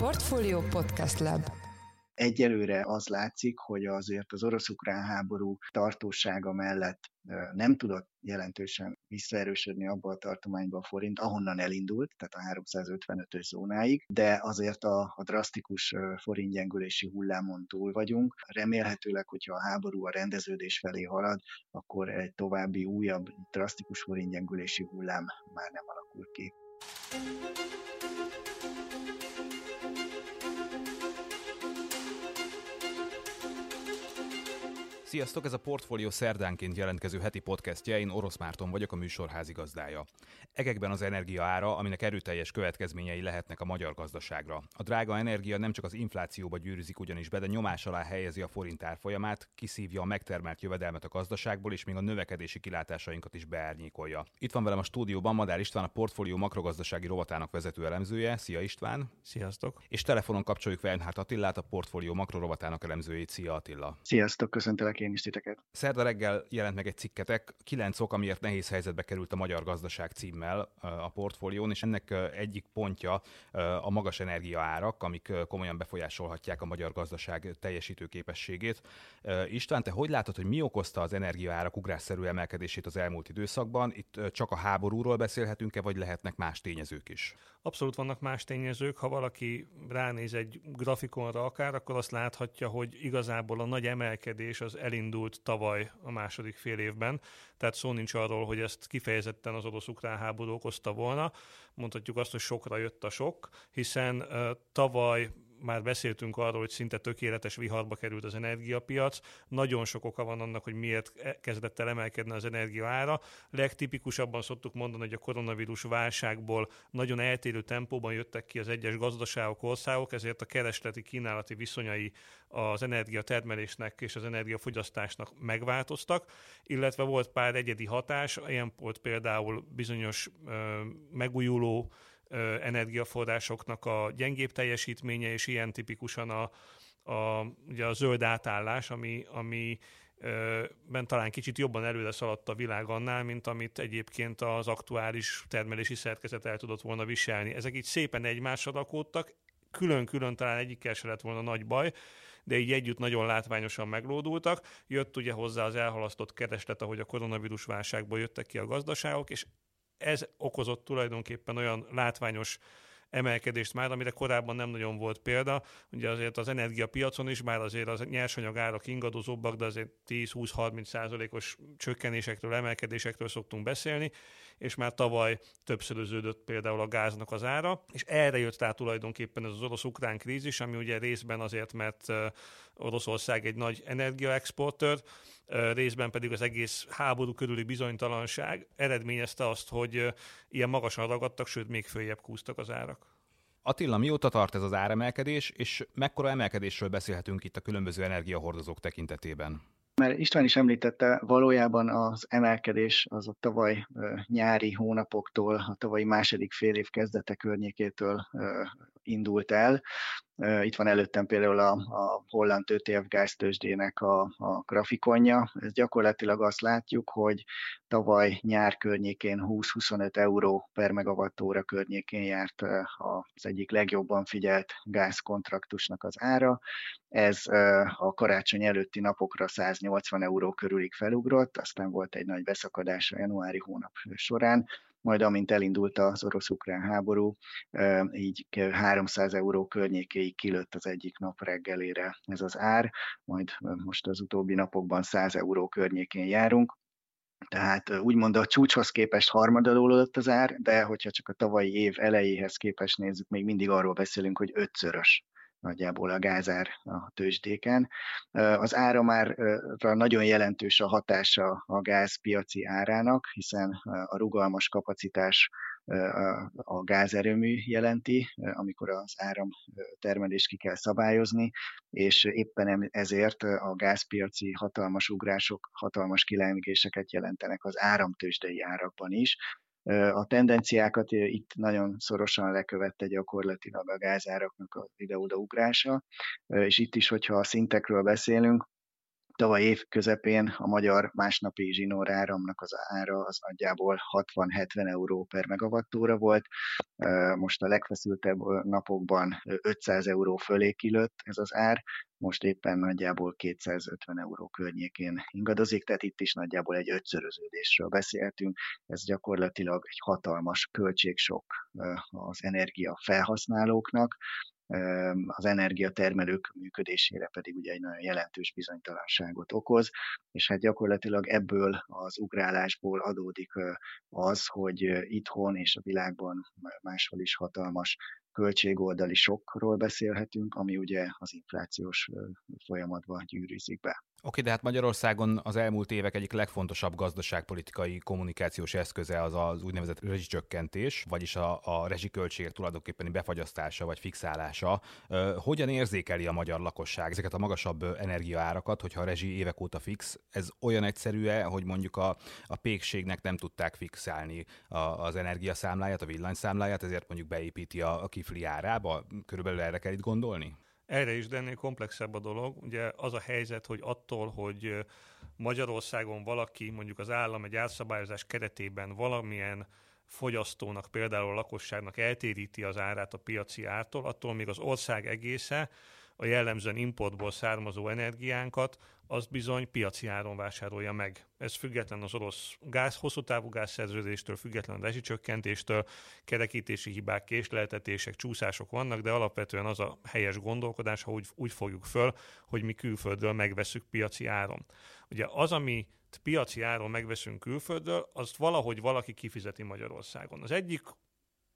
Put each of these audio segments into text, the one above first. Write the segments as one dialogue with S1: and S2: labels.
S1: Portfolio Podcast Lab
S2: Egyelőre az látszik, hogy azért az orosz-ukrán háború tartósága mellett nem tudott jelentősen visszaerősödni abba a tartományba a forint, ahonnan elindult, tehát a 355-ös zónáig, de azért a, a drasztikus forintgyengülési hullámon túl vagyunk. Remélhetőleg, hogyha a háború a rendeződés felé halad, akkor egy további újabb drasztikus forintgyengülési hullám már nem alakul ki.
S3: Sziasztok, ez a Portfolio szerdánként jelentkező heti podcastje, én Orosz Márton vagyok, a műsor házigazdája. Egekben az energia ára, aminek erőteljes következményei lehetnek a magyar gazdaságra. A drága energia nem csak az inflációba gyűrűzik ugyanis be, de nyomás alá helyezi a forint árfolyamát, kiszívja a megtermelt jövedelmet a gazdaságból, és még a növekedési kilátásainkat is beárnyékolja. Itt van velem a stúdióban Madár István, a Portfolio makrogazdasági rovatának vezető elemzője. Szia István!
S4: Sziasztok!
S3: És telefonon kapcsoljuk Weinhardt Attilát, a Portfolio makrorovatának elemzőjét. Szia Attila!
S2: Sziasztok, köszöntelek én is titeket.
S3: Szerda reggel jelent meg egy cikketek, kilenc ok, amiért nehéz helyzetbe került a magyar gazdaság címmel a portfólión, és ennek egyik pontja a magas energiaárak, amik komolyan befolyásolhatják a magyar gazdaság teljesítő képességét. István, te hogy látod, hogy mi okozta az energiaárak ugrásszerű emelkedését az elmúlt időszakban? Itt csak a háborúról beszélhetünk-e, vagy lehetnek más tényezők is?
S4: Abszolút vannak más tényezők. Ha valaki ránéz egy grafikonra akár, akkor azt láthatja, hogy igazából a nagy emelkedés az elindult tavaly a második fél évben. Tehát szó nincs arról, hogy ezt kifejezetten az orosz-ukrán háború okozta volna. Mondhatjuk azt, hogy sokra jött a sok, hiszen tavaly már beszéltünk arról, hogy szinte tökéletes viharba került az energiapiac. Nagyon sok oka van annak, hogy miért e- kezdett el emelkedni az energia ára. Legtipikusabban szoktuk mondani, hogy a koronavírus válságból nagyon eltérő tempóban jöttek ki az egyes gazdaságok, országok, ezért a keresleti kínálati viszonyai az energiatermelésnek és az energiafogyasztásnak megváltoztak, illetve volt pár egyedi hatás, ilyen volt például bizonyos ö, megújuló energiaforrásoknak a gyengébb teljesítménye, és ilyen tipikusan a, a, ugye a zöld átállás, ami, ami ben talán kicsit jobban előre szaladt a világ annál, mint amit egyébként az aktuális termelési szerkezet el tudott volna viselni. Ezek így szépen egymásra rakódtak, külön-külön talán egyikkel se lett volna nagy baj, de így együtt nagyon látványosan meglódultak. Jött ugye hozzá az elhalasztott kereslet, ahogy a koronavírus válságból jöttek ki a gazdaságok, és ez okozott tulajdonképpen olyan látványos emelkedést már, amire korábban nem nagyon volt példa. Ugye azért az energiapiacon is már azért az nyersanyag árak ingadozóbbak, de azért 10-20-30 százalékos csökkenésekről, emelkedésekről szoktunk beszélni, és már tavaly többszöröződött például a gáznak az ára, és erre jött rá tulajdonképpen ez az orosz-ukrán krízis, ami ugye részben azért, mert Oroszország egy nagy energiaexportőr, részben pedig az egész háború körüli bizonytalanság eredményezte azt, hogy ilyen magasan ragadtak, sőt még följebb kúztak az árak.
S3: Attila, mióta tart ez az áremelkedés, és mekkora emelkedésről beszélhetünk itt a különböző energiahordozók tekintetében?
S2: Mert István is említette, valójában az emelkedés az a tavaly nyári hónapoktól, a tavalyi második fél év kezdete környékétől indult el. Itt van előttem például a, a holland TTF gáztősdének a, a grafikonja. Ez gyakorlatilag azt látjuk, hogy tavaly nyár környékén 20-25 euró per megawattóra környékén járt az egyik legjobban figyelt gázkontraktusnak az ára. Ez a karácsony előtti napokra 180 euró körülig felugrott, aztán volt egy nagy beszakadás a januári hónap során, majd amint elindult az orosz-ukrán háború, így 300 euró környékéig kilőtt az egyik nap reggelére ez az ár, majd most az utóbbi napokban 100 euró környékén járunk. Tehát úgymond a csúcshoz képest harmadalulott az ár, de hogyha csak a tavalyi év elejéhez képest nézzük, még mindig arról beszélünk, hogy ötszörös nagyjából a gázár a tőzsdéken. Az ára már nagyon jelentős a hatása a gázpiaci árának, hiszen a rugalmas kapacitás a gázerőmű jelenti, amikor az áramtermelést ki kell szabályozni, és éppen ezért a gázpiaci hatalmas ugrások, hatalmas kilengéseket jelentenek az áramtősdei árakban is, a tendenciákat itt nagyon szorosan lekövette gyakorlatilag a gázáraknak a ide-oda ugrása, és itt is, hogyha a szintekről beszélünk, tavaly év közepén a magyar másnapi zsinóráramnak az ára az nagyjából 60-70 euró per megawattóra volt. Most a legfeszültebb napokban 500 euró fölé kilőtt ez az ár, most éppen nagyjából 250 euró környékén ingadozik, tehát itt is nagyjából egy ötszöröződésről beszélhetünk. Ez gyakorlatilag egy hatalmas költségsok az energia felhasználóknak, az energiatermelők működésére pedig ugye egy nagyon jelentős bizonytalanságot okoz, és hát gyakorlatilag ebből az ugrálásból adódik az, hogy itthon és a világban máshol is hatalmas költségoldali sokról beszélhetünk, ami ugye az inflációs folyamatban gyűrűzik be.
S3: Oké, de hát Magyarországon az elmúlt évek egyik legfontosabb gazdaságpolitikai kommunikációs eszköze az az úgynevezett rezsicsökkentés, vagyis a, a rezsiköltségek tulajdonképpeni befagyasztása vagy fixálása. Hogyan érzékeli a magyar lakosság ezeket a magasabb energiaárakat, hogyha a rezsi évek óta fix? Ez olyan egyszerű-e, hogy mondjuk a, a pékségnek nem tudták fixálni a, az energiaszámláját, a villanyszámláját, ezért mondjuk beépíti a, a kifli árába? Körülbelül erre kell itt gondolni?
S4: Erre is, de ennél komplexebb a dolog. Ugye az a helyzet, hogy attól, hogy Magyarországon valaki, mondjuk az állam egy átszabályozás keretében valamilyen fogyasztónak, például a lakosságnak eltéríti az árát a piaci ártól, attól még az ország egésze a jellemzően importból származó energiánkat, az bizony piaci áron vásárolja meg. Ez független az orosz gáz, hosszú távú gázszerződéstől, független a rezsicsökkentéstől, kerekítési hibák, késleltetések, csúszások vannak, de alapvetően az a helyes gondolkodás, ha úgy, úgy fogjuk föl, hogy mi külföldről megveszük piaci áron. Ugye az, ami piaci áron megveszünk külföldről, azt valahogy valaki kifizeti Magyarországon. Az egyik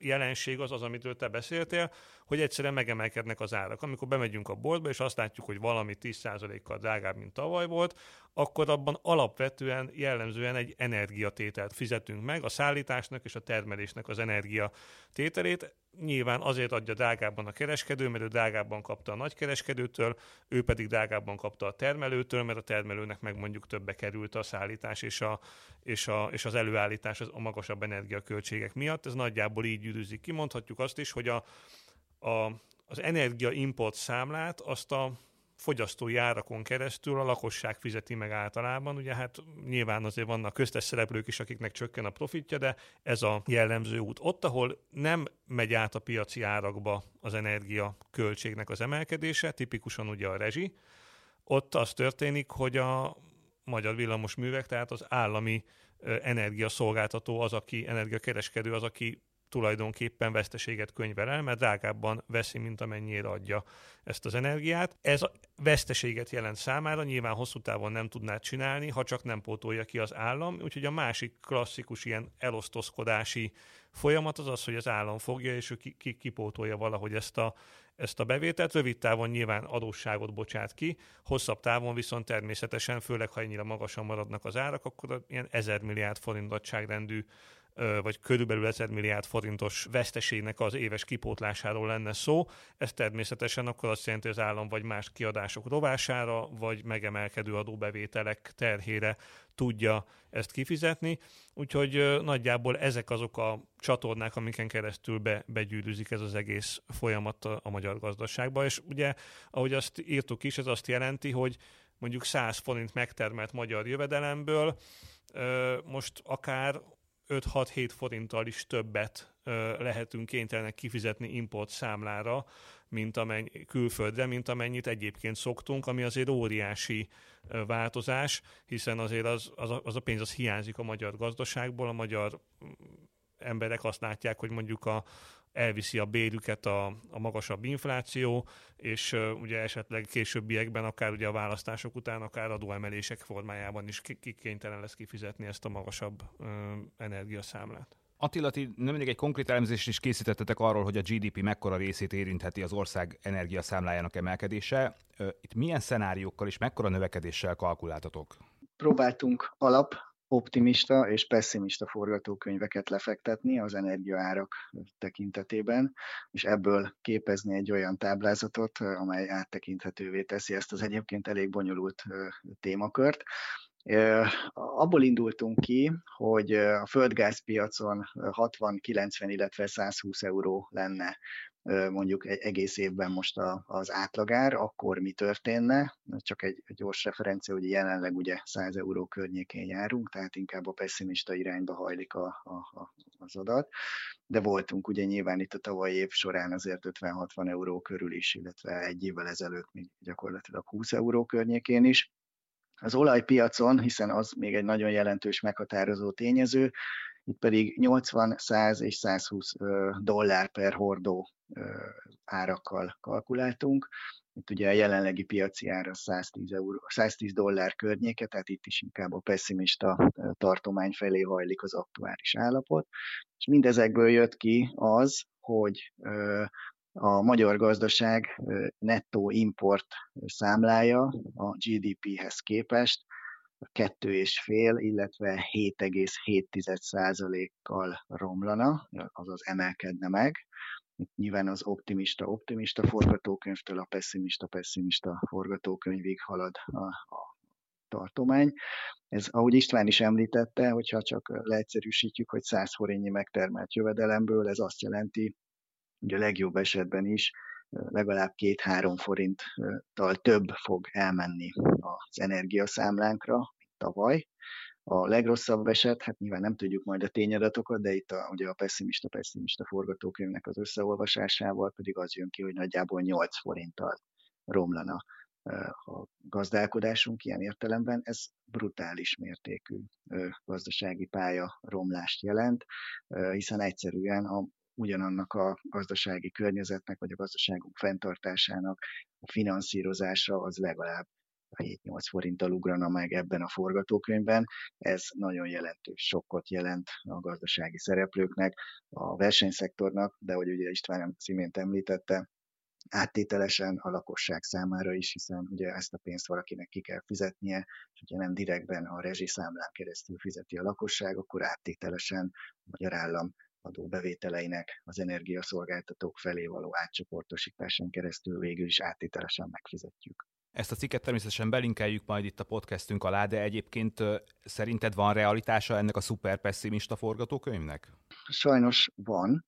S4: jelenség az az, amitől te beszéltél, hogy egyszerűen megemelkednek az árak. Amikor bemegyünk a boltba, és azt látjuk, hogy valami 10%-kal drágább, mint tavaly volt, akkor abban alapvetően jellemzően egy energiatételt fizetünk meg, a szállításnak és a termelésnek az energiatételét. Nyilván azért adja drágábban a kereskedő, mert ő drágábban kapta a nagykereskedőtől, ő pedig drágábban kapta a termelőtől, mert a termelőnek meg mondjuk többe került a szállítás és, a, és, a, és az előállítás a magasabb energiaköltségek miatt. Ez nagyjából így gyűrűzik ki. Azt is, hogy a, a, az energia import számlát azt a fogyasztói árakon keresztül a lakosság fizeti meg általában. Ugye hát nyilván azért vannak köztes szereplők is, akiknek csökken a profitja, de ez a jellemző út. Ott, ahol nem megy át a piaci árakba az energia költségnek az emelkedése, tipikusan ugye a rezsi, ott az történik, hogy a magyar villamos művek, tehát az állami energiaszolgáltató az, aki energiakereskedő az, aki tulajdonképpen veszteséget könyvel el, mert drágábban veszi, mint amennyire adja ezt az energiát. Ez a veszteséget jelent számára, nyilván hosszú távon nem tudná csinálni, ha csak nem pótolja ki az állam, úgyhogy a másik klasszikus ilyen elosztozkodási folyamat az az, hogy az állam fogja, és ő ki, ki, kipótolja valahogy ezt a, ezt a bevételt. Rövid távon nyilván adósságot bocsát ki, hosszabb távon viszont természetesen, főleg ha ennyire magasan maradnak az árak, akkor ilyen ezer milliárd forint nagyságrendű vagy körülbelül 1000 milliárd forintos veszteségnek az éves kipótlásáról lenne szó. Ez természetesen akkor azt jelenti, hogy az állam vagy más kiadások rovására, vagy megemelkedő adóbevételek terhére tudja ezt kifizetni. Úgyhogy nagyjából ezek azok a csatornák, amiken keresztül be, begyűrűzik ez az egész folyamat a, magyar gazdaságba. És ugye, ahogy azt írtuk is, ez azt jelenti, hogy mondjuk 100 forint megtermelt magyar jövedelemből most akár 5-6-7 forinttal is többet lehetünk kénytelenek kifizetni import számlára, mint amennyi, külföldre, mint amennyit egyébként szoktunk, ami azért óriási változás, hiszen azért az, az, a, az a pénz az hiányzik a magyar gazdaságból, a magyar mm, emberek azt látják, hogy mondjuk a, elviszi a bérüket a, a magasabb infláció, és uh, ugye esetleg későbbiekben, akár ugye a választások után, akár adóemelések formájában is kénytelen lesz kifizetni ezt a magasabb uh, energiaszámlát.
S3: Attila, ti mindig egy konkrét elemzést is készítettetek arról, hogy a GDP mekkora részét érintheti az ország energiaszámlájának emelkedése. Itt milyen szenáriókkal és mekkora növekedéssel kalkuláltatok?
S2: Próbáltunk alap optimista és pessimista forgatókönyveket lefektetni az energiaárak tekintetében, és ebből képezni egy olyan táblázatot, amely áttekinthetővé teszi ezt az egyébként elég bonyolult témakört. Abból indultunk ki, hogy a földgázpiacon 60-90, illetve 120 euró lenne mondjuk egész évben most az átlagár, akkor mi történne? Csak egy gyors referencia, hogy jelenleg ugye 100 euró környékén járunk, tehát inkább a pessimista irányba hajlik a, a, a, az adat. De voltunk ugye nyilván itt a tavalyi év során azért 50-60 euró körül is, illetve egy évvel ezelőtt még gyakorlatilag 20 euró környékén is. Az olajpiacon, hiszen az még egy nagyon jelentős meghatározó tényező, itt pedig 80, 100 és 120 dollár per hordó árakkal kalkuláltunk. Itt ugye a jelenlegi piaci ára 110, euró, 110 dollár környéke, tehát itt is inkább a pessimista tartomány felé hajlik az aktuális állapot. És mindezekből jött ki az, hogy a magyar gazdaság nettó import számlája a GDP-hez képest kettő és fél, illetve 7,7%-kal romlana, azaz emelkedne meg. Nyilván az optimista-optimista forgatókönyvtől a pessimista-pessimista forgatókönyvig halad a, a tartomány. Ez, ahogy István is említette, hogyha csak leegyszerűsítjük, hogy 100 forintnyi megtermelt jövedelemből, ez azt jelenti, hogy a legjobb esetben is legalább két-három forinttal több fog elmenni az energiaszámlánkra, mint tavaly. A legrosszabb eset, hát nyilván nem tudjuk majd a tényadatokat, de itt a, ugye a pessimista-pessimista forgatókönyvnek az összeolvasásával pedig az jön ki, hogy nagyjából 8 forinttal romlana a gazdálkodásunk ilyen értelemben, ez brutális mértékű gazdasági pálya romlást jelent, hiszen egyszerűen a ugyanannak a gazdasági környezetnek, vagy a gazdaságunk fenntartásának a finanszírozása az legalább 7-8 forinttal ugrana meg ebben a forgatókönyvben. Ez nagyon jelentős sokkot jelent a gazdasági szereplőknek, a versenyszektornak, de hogy ugye István címént említette, áttételesen a lakosság számára is, hiszen ugye ezt a pénzt valakinek ki kell fizetnie, és ugye nem direktben a rezsiszámlán keresztül fizeti a lakosság, akkor áttételesen a magyar állam adóbevételeinek az energiaszolgáltatók felé való átcsoportosításon keresztül végül is áttételesen megfizetjük.
S3: Ezt a cikket természetesen belinkeljük majd itt a podcastünk alá, de egyébként szerinted van realitása ennek a szuper pessimista forgatókönyvnek?
S2: Sajnos van,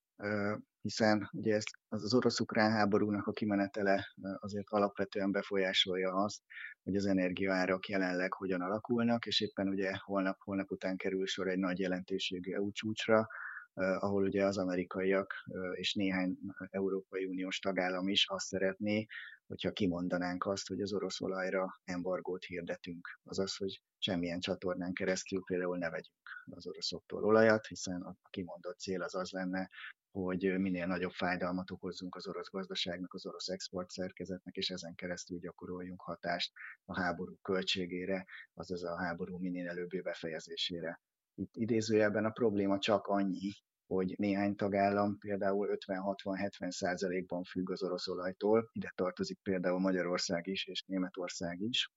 S2: hiszen ugye ez, az, orosz-ukrán háborúnak a kimenetele azért alapvetően befolyásolja azt, hogy az energiaárak jelenleg hogyan alakulnak, és éppen ugye holnap, holnap után kerül sor egy nagy jelentőségű EU csúcsra, ahol ugye az amerikaiak és néhány Európai Uniós tagállam is azt szeretné, hogyha kimondanánk azt, hogy az orosz olajra embargót hirdetünk. Azaz, hogy semmilyen csatornán keresztül például ne vegyünk az oroszoktól olajat, hiszen a kimondott cél az az lenne, hogy minél nagyobb fájdalmat okozzunk az orosz gazdaságnak, az orosz export szerkezetnek, és ezen keresztül gyakoroljunk hatást a háború költségére, azaz a háború minél előbbi befejezésére. Itt idézőjelben a probléma csak annyi, hogy néhány tagállam például 50-60-70 százalékban függ az orosz olajtól, ide tartozik például Magyarország is és Németország is.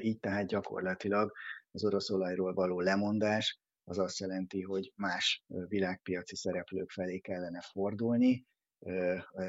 S2: Így tehát gyakorlatilag az orosz olajról való lemondás az azt jelenti, hogy más világpiaci szereplők felé kellene fordulni,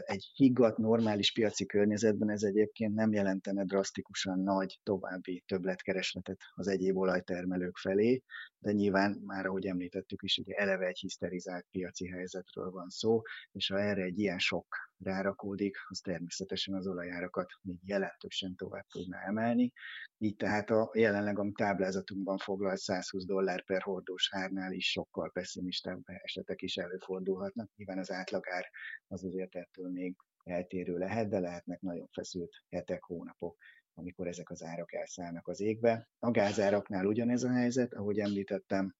S2: egy higgadt, normális piaci környezetben ez egyébként nem jelentene drasztikusan nagy további többletkeresletet az egyéb olajtermelők felé, de nyilván már, ahogy említettük is, ugye eleve egy hiszterizált piaci helyzetről van szó, és ha erre egy ilyen sok rárakódik, az természetesen az olajárakat még jelentősen tovább tudna emelni. Így tehát a jelenleg a táblázatunkban foglalt 120 dollár per hordós árnál is sokkal pessimistább esetek is előfordulhatnak. Nyilván az átlagár az azért ettől még eltérő lehet, de lehetnek nagyon feszült hetek, hónapok, amikor ezek az árak elszállnak az égbe. A gázáraknál ugyanez a helyzet, ahogy említettem,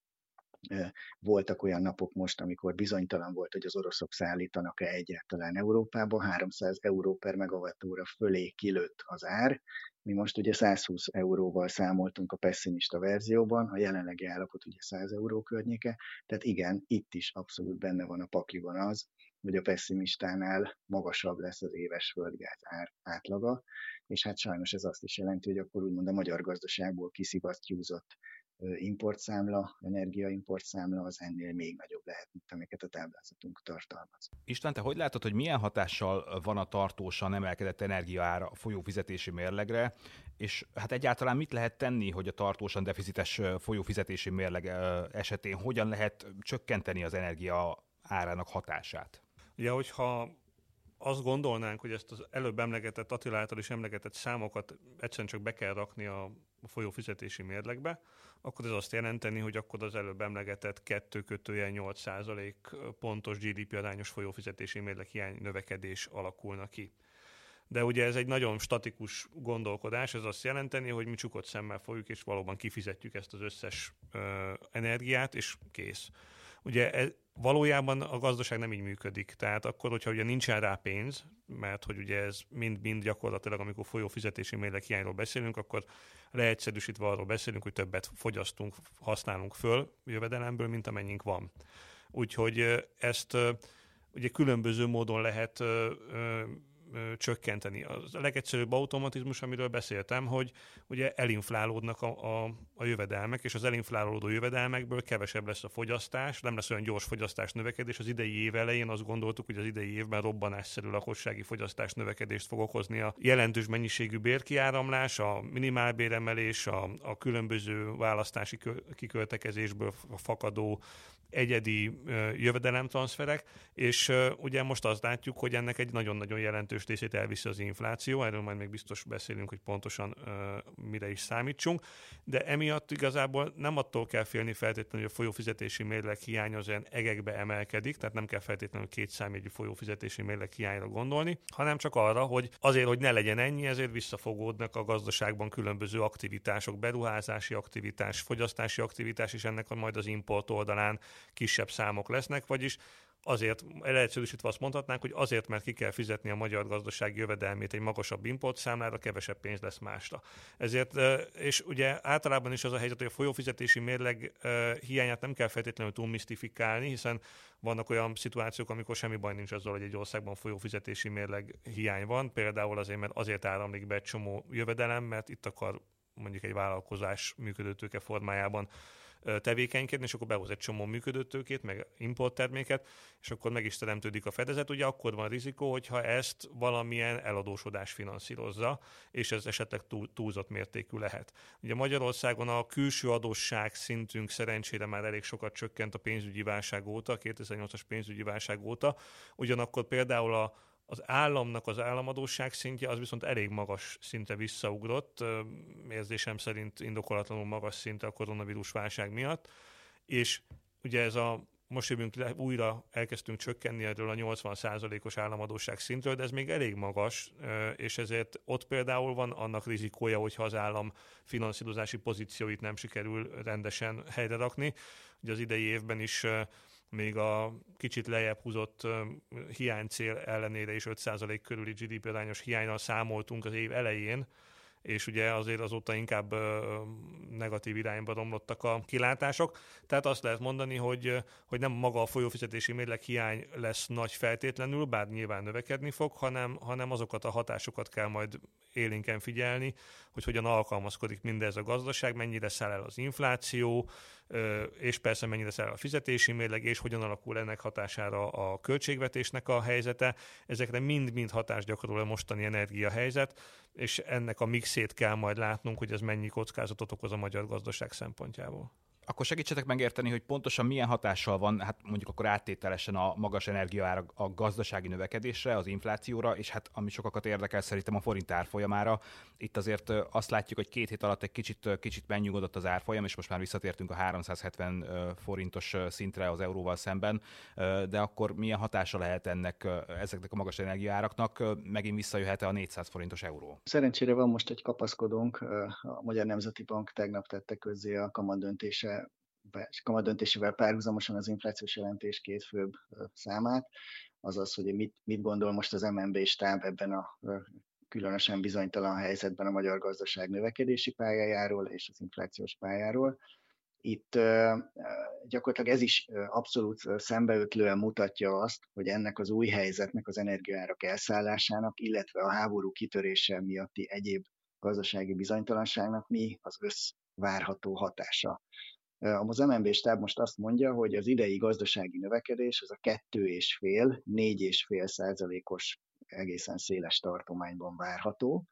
S2: voltak olyan napok most, amikor bizonytalan volt, hogy az oroszok szállítanak-e egyáltalán Európába, 300 euró per megawattóra fölé kilőtt az ár. Mi most ugye 120 euróval számoltunk a pessimista verzióban, a jelenlegi állapot ugye 100 euró környéke, tehát igen, itt is abszolút benne van a pakliban az, hogy a pessimistánál magasabb lesz az éves földgáz ár átlaga, és hát sajnos ez azt is jelenti, hogy akkor úgymond a magyar gazdaságból kiszivasztjúzott importszámla, energiaimportszámla az ennél még nagyobb lehet, mint amiket a táblázatunk tartalmaz.
S3: István, te hogy látod, hogy milyen hatással van a tartósan emelkedett energiaára a folyófizetési mérlegre, és hát egyáltalán mit lehet tenni, hogy a tartósan deficites folyófizetési mérleg esetén hogyan lehet csökkenteni az energia árának hatását?
S4: Ugye, hogyha azt gondolnánk, hogy ezt az előbb emlegetett, Attila által is emlegetett számokat egyszerűen csak be kell rakni a folyófizetési mérlegbe, akkor ez azt jelenteni, hogy akkor az előbb emlegetett 2 kötője 8 pontos GDP arányos folyófizetési mérleg hiány növekedés alakulna ki. De ugye ez egy nagyon statikus gondolkodás, ez azt jelenteni, hogy mi csukott szemmel folyjuk, és valóban kifizetjük ezt az összes ö, energiát, és kész. Ugye ez, valójában a gazdaság nem így működik. Tehát akkor, hogyha ugye nincsen rá pénz, mert hogy ugye ez mind-mind gyakorlatilag, amikor folyó fizetési mérleg hiányról beszélünk, akkor leegyszerűsítve arról beszélünk, hogy többet fogyasztunk, használunk föl jövedelemből, mint amennyink van. Úgyhogy ezt ugye különböző módon lehet csökkenteni. A legegyszerűbb automatizmus, amiről beszéltem, hogy ugye elinflálódnak a, a, a jövedelmek, és az elinflálódó jövedelmekből kevesebb lesz a fogyasztás, nem lesz olyan gyors fogyasztás növekedés. Az idei év elején azt gondoltuk, hogy az idei évben robbanásszerű lakossági fogyasztás növekedést fog okozni a jelentős mennyiségű bérkiáramlás, a minimálbéremelés, a, a különböző választási kiköltekezésből fakadó egyedi jövedelemtranszferek, és ugye most azt látjuk, hogy ennek egy nagyon-nagyon jelentős részét elviszi az infláció, erről majd még biztos beszélünk, hogy pontosan mire is számítsunk, de emiatt igazából nem attól kell félni feltétlenül, hogy a folyófizetési mérleg hiány az olyan egekbe emelkedik, tehát nem kell feltétlenül két számjegyű folyófizetési mérleg hiányra gondolni, hanem csak arra, hogy azért, hogy ne legyen ennyi, ezért visszafogódnak a gazdaságban különböző aktivitások, beruházási aktivitás, fogyasztási aktivitás, és ennek majd az import oldalán kisebb számok lesznek, vagyis azért, leegyszerűsítve azt mondhatnánk, hogy azért, mert ki kell fizetni a magyar gazdaság jövedelmét egy magasabb importszámlára, kevesebb pénz lesz másra. Ezért, és ugye általában is az a helyzet, hogy a folyófizetési mérleg hiányát nem kell feltétlenül túl misztifikálni, hiszen vannak olyan szituációk, amikor semmi baj nincs azzal, hogy egy országban folyófizetési mérleg hiány van, például azért, mert azért áramlik be egy csomó jövedelem, mert itt akar mondjuk egy vállalkozás működőtőke formájában tevékenykedni, és akkor behoz egy csomó működőtőkét, meg importterméket, és akkor meg is teremtődik a fedezet. Ugye akkor van rizikó, hogyha ezt valamilyen eladósodás finanszírozza, és ez esetleg túl, túlzott mértékű lehet. Ugye Magyarországon a külső adósság szintünk szerencsére már elég sokat csökkent a pénzügyi válság óta, 2008-as pénzügyi válság óta, ugyanakkor például a az államnak az államadóság szintje az viszont elég magas szinte visszaugrott, érzésem szerint indokolatlanul magas szinte a koronavírus válság miatt, és ugye ez a most jövünk le, újra elkezdtünk csökkenni erről a 80%-os államadóság szintről, de ez még elég magas, és ezért ott például van annak rizikója, hogyha az állam finanszírozási pozícióit nem sikerül rendesen helyre rakni. Ugye az idei évben is még a kicsit lejjebb húzott hiánycél ellenére is 5% körüli GDP arányos hiánynal számoltunk az év elején, és ugye azért azóta inkább negatív irányba romlottak a kilátások. Tehát azt lehet mondani, hogy, hogy nem maga a folyófizetési mérleg hiány lesz nagy feltétlenül, bár nyilván növekedni fog, hanem, hanem azokat a hatásokat kell majd élénken figyelni, hogy hogyan alkalmazkodik mindez a gazdaság, mennyire száll el az infláció, és persze mennyire száll el a fizetési mérleg, és hogyan alakul ennek hatására a költségvetésnek a helyzete. Ezekre mind-mind hatást gyakorol a mostani energiahelyzet, és ennek a mixét kell majd látnunk, hogy ez mennyi kockázatot okoz a magyar gazdaság szempontjából
S3: akkor segítsetek megérteni, hogy pontosan milyen hatással van, hát mondjuk akkor áttételesen a magas energiaára a gazdasági növekedésre, az inflációra, és hát ami sokakat érdekel szerintem a forint árfolyamára. Itt azért azt látjuk, hogy két hét alatt egy kicsit, kicsit megnyugodott az árfolyam, és most már visszatértünk a 370 forintos szintre az euróval szemben, de akkor milyen hatása lehet ennek, ezeknek a magas energiaáraknak? Megint visszajöhet-e a 400 forintos euró?
S2: Szerencsére van most egy kapaszkodónk, a Magyar Nemzeti Bank tegnap tette közzé a kamadöntése kamadöntésével párhuzamosan az inflációs jelentés két főbb számát, azaz, hogy mit, mit gondol most az MNB stáb ebben a különösen bizonytalan helyzetben a magyar gazdaság növekedési pályájáról és az inflációs pályáról. Itt gyakorlatilag ez is abszolút szembeötlően mutatja azt, hogy ennek az új helyzetnek, az energiaárak elszállásának, illetve a háború kitörése miatti egyéb gazdasági bizonytalanságnak mi az össz várható hatása. Az MNB stáb most azt mondja, hogy az idei gazdasági növekedés az a 2,5-4,5 százalékos egészen széles tartományban várható,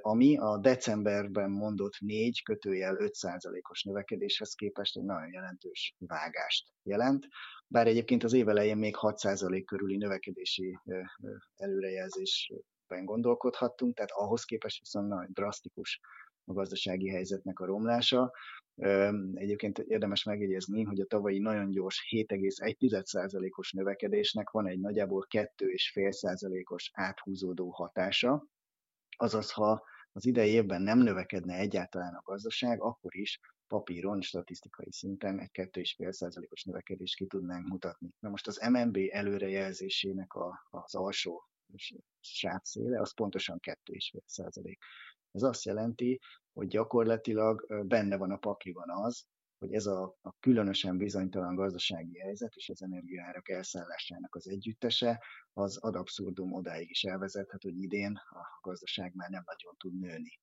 S2: ami a decemberben mondott 4 kötőjel 5 százalékos növekedéshez képest egy nagyon jelentős vágást jelent. Bár egyébként az év elején még 6 százalék körüli növekedési előrejelzésben gondolkodhattunk, tehát ahhoz képest viszont nagyon drasztikus a gazdasági helyzetnek a romlása. Egyébként érdemes megjegyezni, hogy a tavalyi nagyon gyors 7,1%-os növekedésnek van egy nagyjából 2,5%-os áthúzódó hatása, azaz ha az idei évben nem növekedne egyáltalán a gazdaság, akkor is papíron, statisztikai szinten egy 2,5%-os növekedést ki tudnánk mutatni. Na most az MNB előrejelzésének a, az alsó sávszéle az pontosan 2,5%. Ez azt jelenti, hogy gyakorlatilag benne van a pakliban az, hogy ez a, a különösen bizonytalan gazdasági helyzet és az energiaárak elszállásának az együttese, az ad abszurdum odáig is elvezethet, hogy idén a gazdaság már nem nagyon tud nőni.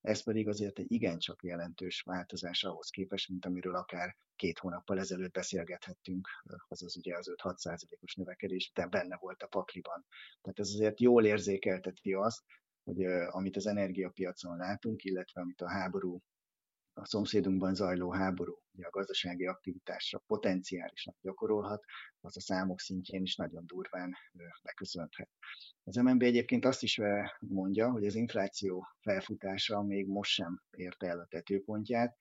S2: Ez pedig azért egy igencsak jelentős változás ahhoz képest, mint amiről akár két hónappal ezelőtt beszélgethettünk, azaz ugye az 5-6 százalékos növekedés, de benne volt a pakliban. Tehát ez azért jól érzékelteti azt, hogy amit az energiapiacon látunk, illetve amit a háború, a szomszédunkban zajló háború, ugye a gazdasági aktivitásra potenciálisan gyakorolhat, az a számok szintjén is nagyon durván beköszönthet. Az MNB egyébként azt is mondja, hogy az infláció felfutása még most sem érte el a tetőpontját.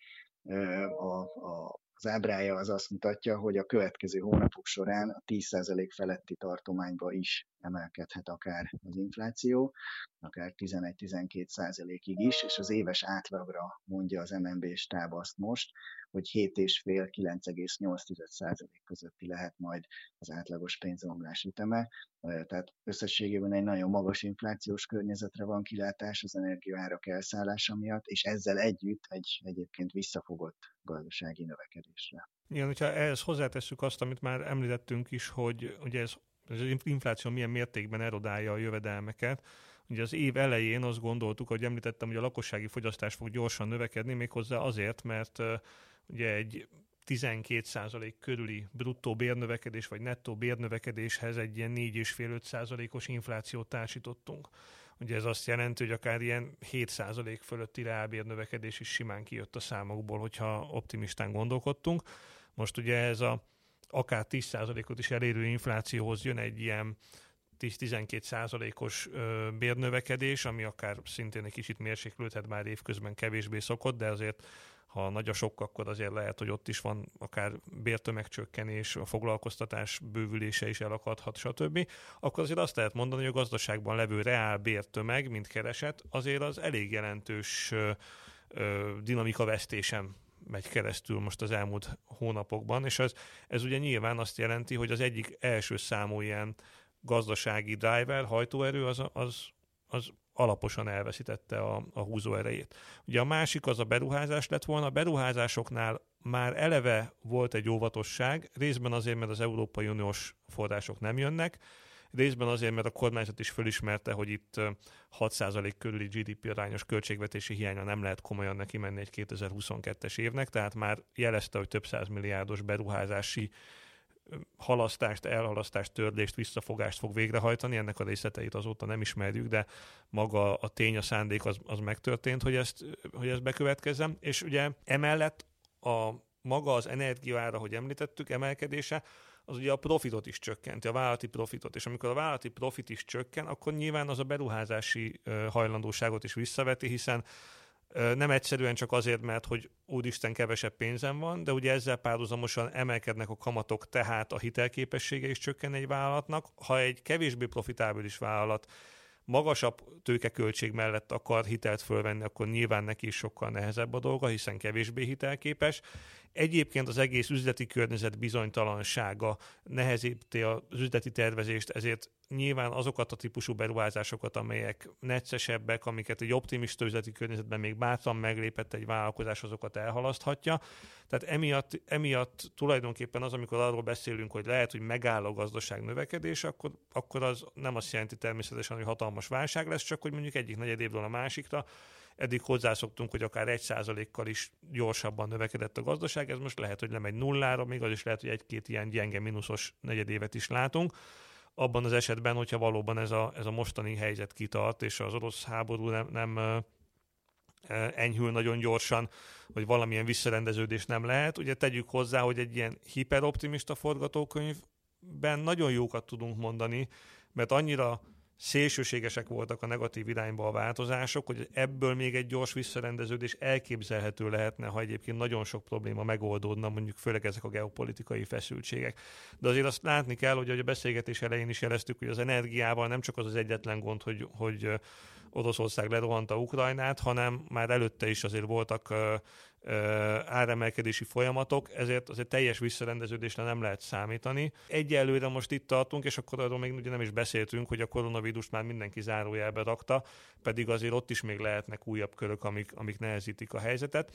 S2: A, a az ábrája az azt mutatja, hogy a következő hónapok során a 10% feletti tartományba is emelkedhet akár az infláció, akár 11-12%-ig is, és az éves átlagra mondja az MNB stáb azt most, hogy 7,5-9,8% közötti lehet majd az átlagos pénzomlás üteme. Tehát összességében egy nagyon magas inflációs környezetre van kilátás az energiaárak elszállása miatt, és ezzel együtt egy egyébként visszafogott gazdasági növekedésre.
S4: Igen, hogyha ehhez hozzátesszük azt, amit már említettünk is, hogy ugye ez, az infláció milyen mértékben erodálja a jövedelmeket, Ugye az év elején azt gondoltuk, hogy említettem, hogy a lakossági fogyasztás fog gyorsan növekedni, méghozzá azért, mert ugye egy 12% körüli bruttó bérnövekedés vagy nettó bérnövekedéshez egy ilyen 4,5-5%-os inflációt társítottunk. Ugye ez azt jelenti, hogy akár ilyen 7% fölötti reálbérnövekedés is simán kijött a számokból, hogyha optimistán gondolkodtunk. Most ugye ez a akár 10%-ot is elérő inflációhoz jön egy ilyen 10-12 százalékos bérnövekedés, ami akár szintén egy kicsit mérséklődhet, már évközben kevésbé szokott, de azért ha nagy a sok, akkor azért lehet, hogy ott is van akár bértömegcsökkenés, a foglalkoztatás bővülése is elakadhat, stb. Akkor azért azt lehet mondani, hogy a gazdaságban levő reál bértömeg, mint kereset, azért az elég jelentős dinamika vesztésem megy keresztül most az elmúlt hónapokban, és ez, ez ugye nyilván azt jelenti, hogy az egyik első számú ilyen gazdasági driver, hajtóerő az, az, az alaposan elveszítette a, a húzó erejét. Ugye a másik az a beruházás lett volna. A beruházásoknál már eleve volt egy óvatosság, részben azért, mert az Európai Uniós források nem jönnek, részben azért, mert a kormányzat is fölismerte, hogy itt 6% körüli GDP arányos költségvetési hiánya nem lehet komolyan neki menni egy 2022-es évnek, tehát már jelezte, hogy több milliárdos beruházási halasztást, elhalasztást, törlést, visszafogást fog végrehajtani. Ennek a részleteit azóta nem ismerjük, de maga a tény, a szándék az, az megtörtént, hogy ezt, hogy ezt bekövetkezzem. És ugye emellett a maga az energiaára, hogy említettük, emelkedése, az ugye a profitot is csökkenti, a vállalati profitot. És amikor a vállalati profit is csökken, akkor nyilván az a beruházási hajlandóságot is visszaveti, hiszen nem egyszerűen csak azért, mert hogy úristen kevesebb pénzem van, de ugye ezzel párhuzamosan emelkednek a kamatok, tehát a hitelképessége is csökken egy vállalatnak. Ha egy kevésbé profitábilis vállalat magasabb tőkeköltség mellett akar hitelt fölvenni, akkor nyilván neki is sokkal nehezebb a dolga, hiszen kevésbé hitelképes. Egyébként az egész üzleti környezet bizonytalansága nehezíti az üzleti tervezést, ezért nyilván azokat a típusú beruházásokat, amelyek neccesebbek, amiket egy optimista üzleti környezetben még bátran meglépett egy vállalkozás, azokat elhalaszthatja. Tehát emiatt, emiatt tulajdonképpen az, amikor arról beszélünk, hogy lehet, hogy megáll a gazdaság növekedés, akkor, akkor az nem azt jelenti természetesen, hogy hatalmas válság lesz, csak hogy mondjuk egyik negyed évről a másikra eddig hozzászoktunk, hogy akár egy százalékkal is gyorsabban növekedett a gazdaság, ez most lehet, hogy lemegy nullára, még az is lehet, hogy egy-két ilyen gyenge mínuszos negyedévet is látunk. Abban az esetben, hogyha valóban ez a, ez a mostani helyzet kitart, és az orosz háború nem, nem enyhül nagyon gyorsan, vagy valamilyen visszarendeződés nem lehet. Ugye tegyük hozzá, hogy egy ilyen hiperoptimista forgatókönyvben nagyon jókat tudunk mondani, mert annyira szélsőségesek voltak a negatív irányba a változások, hogy ebből még egy gyors visszarendeződés elképzelhető lehetne, ha egyébként nagyon sok probléma megoldódna, mondjuk főleg ezek a geopolitikai feszültségek. De azért azt látni kell, hogy a beszélgetés elején is jeleztük, hogy az energiával nem csak az az egyetlen gond, hogy, hogy Oroszország lerohanta Ukrajnát, hanem már előtte is azért voltak áremelkedési folyamatok, ezért azért teljes visszarendeződésre nem lehet számítani. Egyelőre most itt tartunk, és akkor arról még ugye nem is beszéltünk, hogy a koronavírus már mindenki zárójelbe rakta, pedig azért ott is még lehetnek újabb körök, amik, amik nehezítik a helyzetet.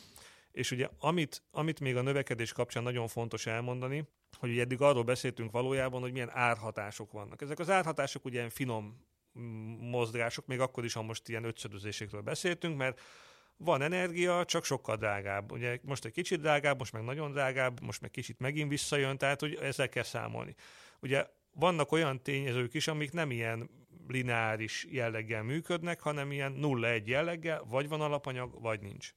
S4: És ugye amit, amit még a növekedés kapcsán nagyon fontos elmondani, hogy ugye eddig arról beszéltünk valójában, hogy milyen árhatások vannak. Ezek az árhatások ugye ilyen finom mozgások, még akkor is, ha most ilyen ötszörözésekről beszéltünk, mert van energia, csak sokkal drágább. Ugye most egy kicsit drágább, most meg nagyon drágább, most meg kicsit megint visszajön, tehát hogy ezzel kell számolni. Ugye vannak olyan tényezők is, amik nem ilyen lineáris jelleggel működnek, hanem ilyen 0-1 jelleggel, vagy van alapanyag, vagy nincs.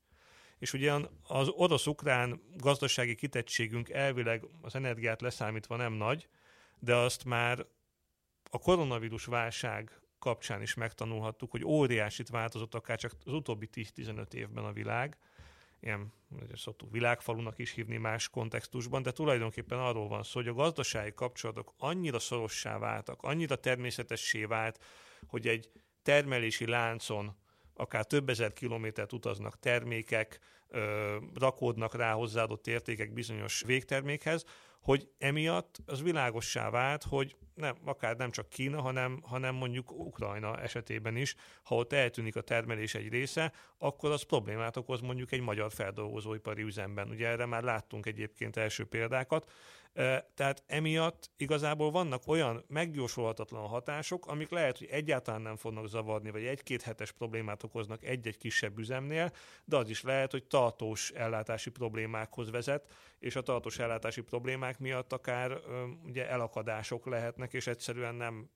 S4: És ugye az orosz-ukrán gazdasági kitettségünk elvileg az energiát leszámítva nem nagy, de azt már a koronavírus válság kapcsán is megtanulhattuk, hogy óriásit változott akár csak az utóbbi 10-15 évben a világ, ilyen szoktuk világfalunak is hívni más kontextusban, de tulajdonképpen arról van szó, hogy a gazdasági kapcsolatok annyira szorossá váltak, annyira természetessé vált, hogy egy termelési láncon akár több ezer kilométert utaznak termékek, ö, rakódnak rá hozzáadott értékek bizonyos végtermékhez, hogy emiatt az világossá vált, hogy nem, akár nem csak Kína, hanem, hanem mondjuk Ukrajna esetében is, ha ott eltűnik a termelés egy része, akkor az problémát okoz mondjuk egy magyar feldolgozóipari üzemben. Ugye erre már láttunk egyébként első példákat, tehát emiatt igazából vannak olyan meggyorsulhatatlan hatások, amik lehet, hogy egyáltalán nem fognak zavarni, vagy egy-két hetes problémát okoznak egy-egy kisebb üzemnél, de az is lehet, hogy tartós ellátási problémákhoz vezet, és a tartós ellátási problémák miatt akár ugye elakadások lehetnek, és egyszerűen nem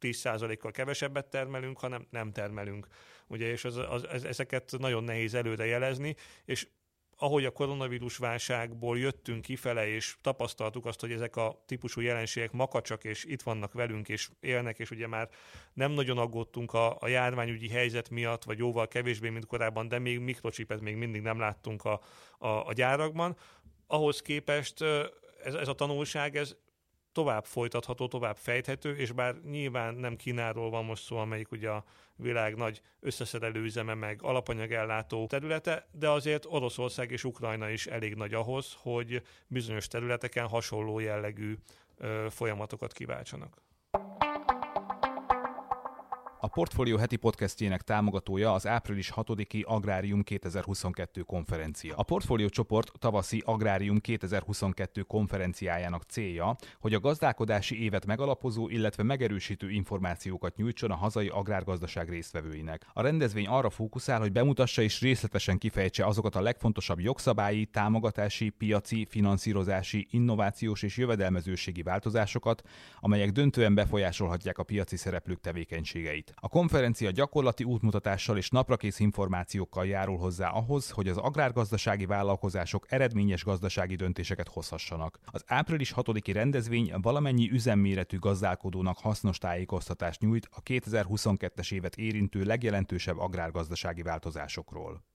S4: 10%-kal kevesebbet termelünk, hanem nem termelünk. Ugye, és az, az, ezeket nagyon nehéz előre jelezni, és ahogy a koronavírus válságból jöttünk kifele, és tapasztaltuk azt, hogy ezek a típusú jelenségek makacsak, és itt vannak velünk, és élnek, és ugye már nem nagyon aggódtunk a, a járványügyi helyzet miatt, vagy jóval kevésbé, mint korábban, de még mikrocsipet még mindig nem láttunk a, a, a gyárakban. Ahhoz képest ez, ez a tanulság, ez tovább folytatható, tovább fejthető, és bár nyilván nem Kínáról van most szó, amelyik ugye a világ nagy összeszerelő üzeme, meg alapanyagellátó területe, de azért Oroszország és Ukrajna is elég nagy ahhoz, hogy bizonyos területeken hasonló jellegű ö, folyamatokat kiváltsanak.
S3: A Portfolio heti podcastjének támogatója az április 6-i Agrárium 2022 konferencia. A Portfolio csoport tavaszi Agrárium 2022 konferenciájának célja, hogy a gazdálkodási évet megalapozó, illetve megerősítő információkat nyújtson a hazai agrárgazdaság résztvevőinek. A rendezvény arra fókuszál, hogy bemutassa és részletesen kifejtse azokat a legfontosabb jogszabályi, támogatási, piaci, finanszírozási, innovációs és jövedelmezőségi változásokat, amelyek döntően befolyásolhatják a piaci szereplők tevékenységeit. A konferencia gyakorlati útmutatással és naprakész információkkal járul hozzá ahhoz, hogy az agrárgazdasági vállalkozások eredményes gazdasági döntéseket hozhassanak. Az április 6-i rendezvény valamennyi üzemméretű gazdálkodónak hasznos tájékoztatást nyújt a 2022-es évet érintő legjelentősebb agrárgazdasági változásokról.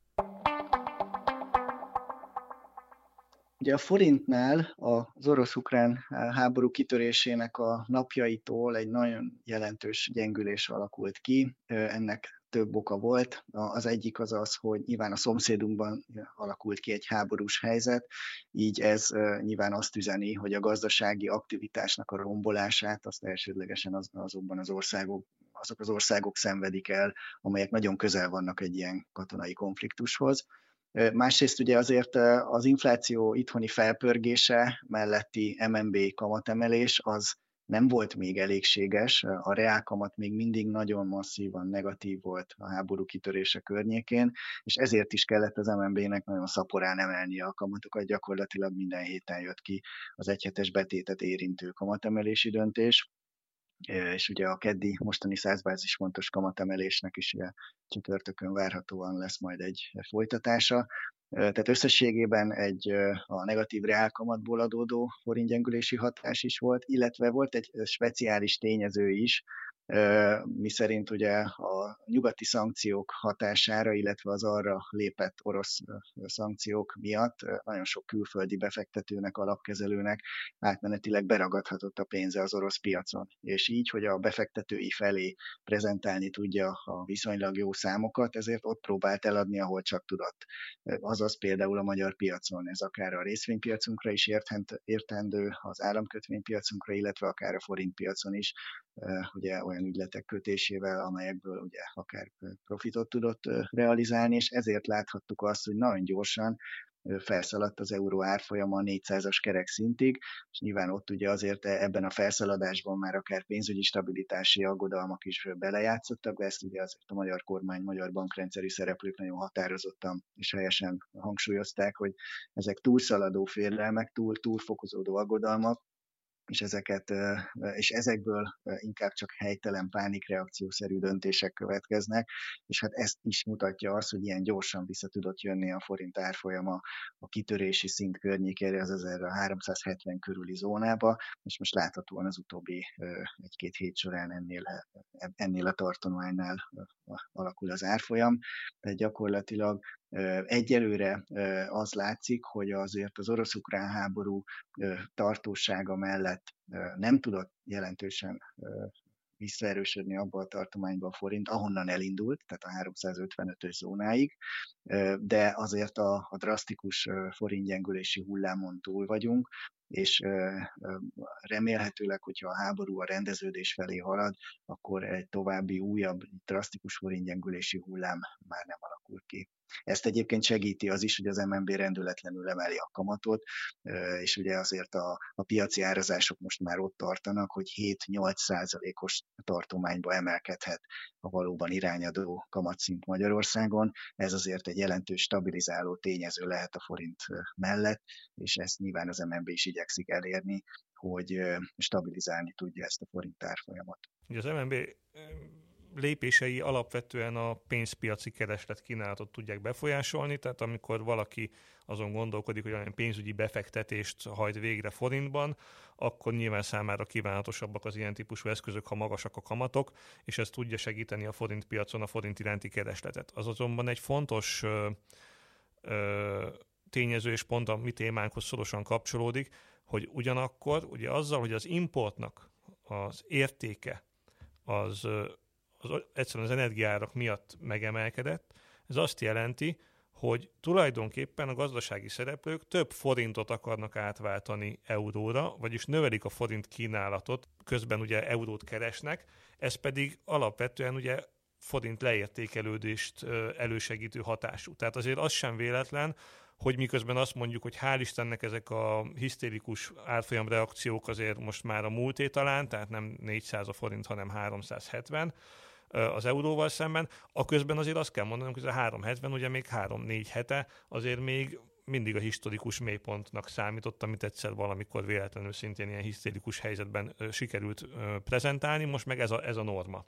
S2: Ugye a forintnál az orosz-ukrán háború kitörésének a napjaitól egy nagyon jelentős gyengülés alakult ki. Ennek több oka volt. Az egyik az az, hogy nyilván a szomszédunkban alakult ki egy háborús helyzet, így ez nyilván azt üzeni, hogy a gazdasági aktivitásnak a rombolását azt elsődlegesen az, azokban az országok, azok az országok szenvedik el, amelyek nagyon közel vannak egy ilyen katonai konfliktushoz. Másrészt ugye azért az infláció itthoni felpörgése melletti MNB kamatemelés az nem volt még elégséges, a reálkamat még mindig nagyon masszívan negatív volt a háború kitörése környékén, és ezért is kellett az MNB-nek nagyon szaporán emelnie a kamatokat, gyakorlatilag minden héten jött ki az egyhetes betétet érintő kamatemelési döntés, és ugye a keddi mostani százbázis fontos kamatemelésnek is ugye csütörtökön várhatóan lesz majd egy folytatása. Tehát összességében egy a negatív reálkamatból adódó forintgyengülési hatás is volt, illetve volt egy speciális tényező is, mi szerint ugye a nyugati szankciók hatására, illetve az arra lépett orosz szankciók miatt nagyon sok külföldi befektetőnek, alapkezelőnek átmenetileg beragadhatott a pénze az orosz piacon. És így, hogy a befektetői felé prezentálni tudja a viszonylag jó számokat, ezért ott próbált eladni, ahol csak tudott. Azaz például a magyar piacon, ez akár a részvénypiacunkra is értendő, az államkötvénypiacunkra, illetve akár a forintpiacon is, ugye olyan ügyletek kötésével, amelyekből ugye akár profitot tudott realizálni, és ezért láthattuk azt, hogy nagyon gyorsan felszaladt az euró árfolyama a 400-as kerek szintig, és nyilván ott ugye azért e, ebben a felszaladásban már akár pénzügyi stabilitási aggodalmak is belejátszottak, de ezt ugye azért a magyar kormány, magyar bankrendszeri szereplők nagyon határozottan és helyesen hangsúlyozták, hogy ezek túlszaladó félelmek, túl, túlfokozódó aggodalmak, és, ezeket, és ezekből inkább csak helytelen pánikreakciószerű döntések következnek, és hát ezt is mutatja az, hogy ilyen gyorsan vissza tudott jönni a forint árfolyama a kitörési szint környékére, az 1370 körüli zónába, és most láthatóan az utóbbi egy-két hét során ennél, ennél a tartománynál alakul az árfolyam, tehát gyakorlatilag Egyelőre az látszik, hogy azért az orosz-ukrán háború tartósága mellett nem tudott jelentősen visszaerősödni abba a tartományba a forint, ahonnan elindult, tehát a 355-ös zónáig, de azért a, a drasztikus forintgyengülési hullámon túl vagyunk, és remélhetőleg, hogyha a háború a rendeződés felé halad, akkor egy további újabb drasztikus forintgyengülési hullám már nem alakul ki. Ezt egyébként segíti az is, hogy az MNB rendületlenül emeli a kamatot, és ugye azért a, a piaci árazások most már ott tartanak, hogy 7-8 százalékos tartományba emelkedhet a valóban irányadó kamatszint Magyarországon. Ez azért egy jelentős stabilizáló tényező lehet a forint mellett, és ezt nyilván az MNB is igyekszik elérni, hogy stabilizálni tudja ezt a forint árfolyamot.
S4: Az MNB lépései alapvetően a pénzpiaci kereslet kínálatot tudják befolyásolni, tehát amikor valaki azon gondolkodik, hogy olyan pénzügyi befektetést hajt végre forintban, akkor nyilván számára kívánatosabbak az ilyen típusú eszközök, ha magasak a kamatok, és ez tudja segíteni a forint piacon a forint iránti keresletet. Az azonban egy fontos ö, ö, tényező, és pont a mi témánkhoz szorosan kapcsolódik, hogy ugyanakkor ugye azzal, hogy az importnak az értéke az az, egyszerűen az energiárak miatt megemelkedett. Ez azt jelenti, hogy tulajdonképpen a gazdasági szereplők több forintot akarnak átváltani euróra, vagyis növelik a forint kínálatot, közben ugye eurót keresnek, ez pedig alapvetően ugye forint leértékelődést elősegítő hatású. Tehát azért az sem véletlen, hogy miközben azt mondjuk, hogy hál' Istennek ezek a hisztérikus árfolyam reakciók azért most már a múlté talán, tehát nem 400 a forint, hanem 370, az euróval szemben, a közben azért azt kell mondanom, hogy ez a 370 ugye még 3-4 hete azért még mindig a historikus mélypontnak számított, amit egyszer valamikor véletlenül szintén ilyen hisztérikus helyzetben sikerült prezentálni, most meg ez a, ez a norma.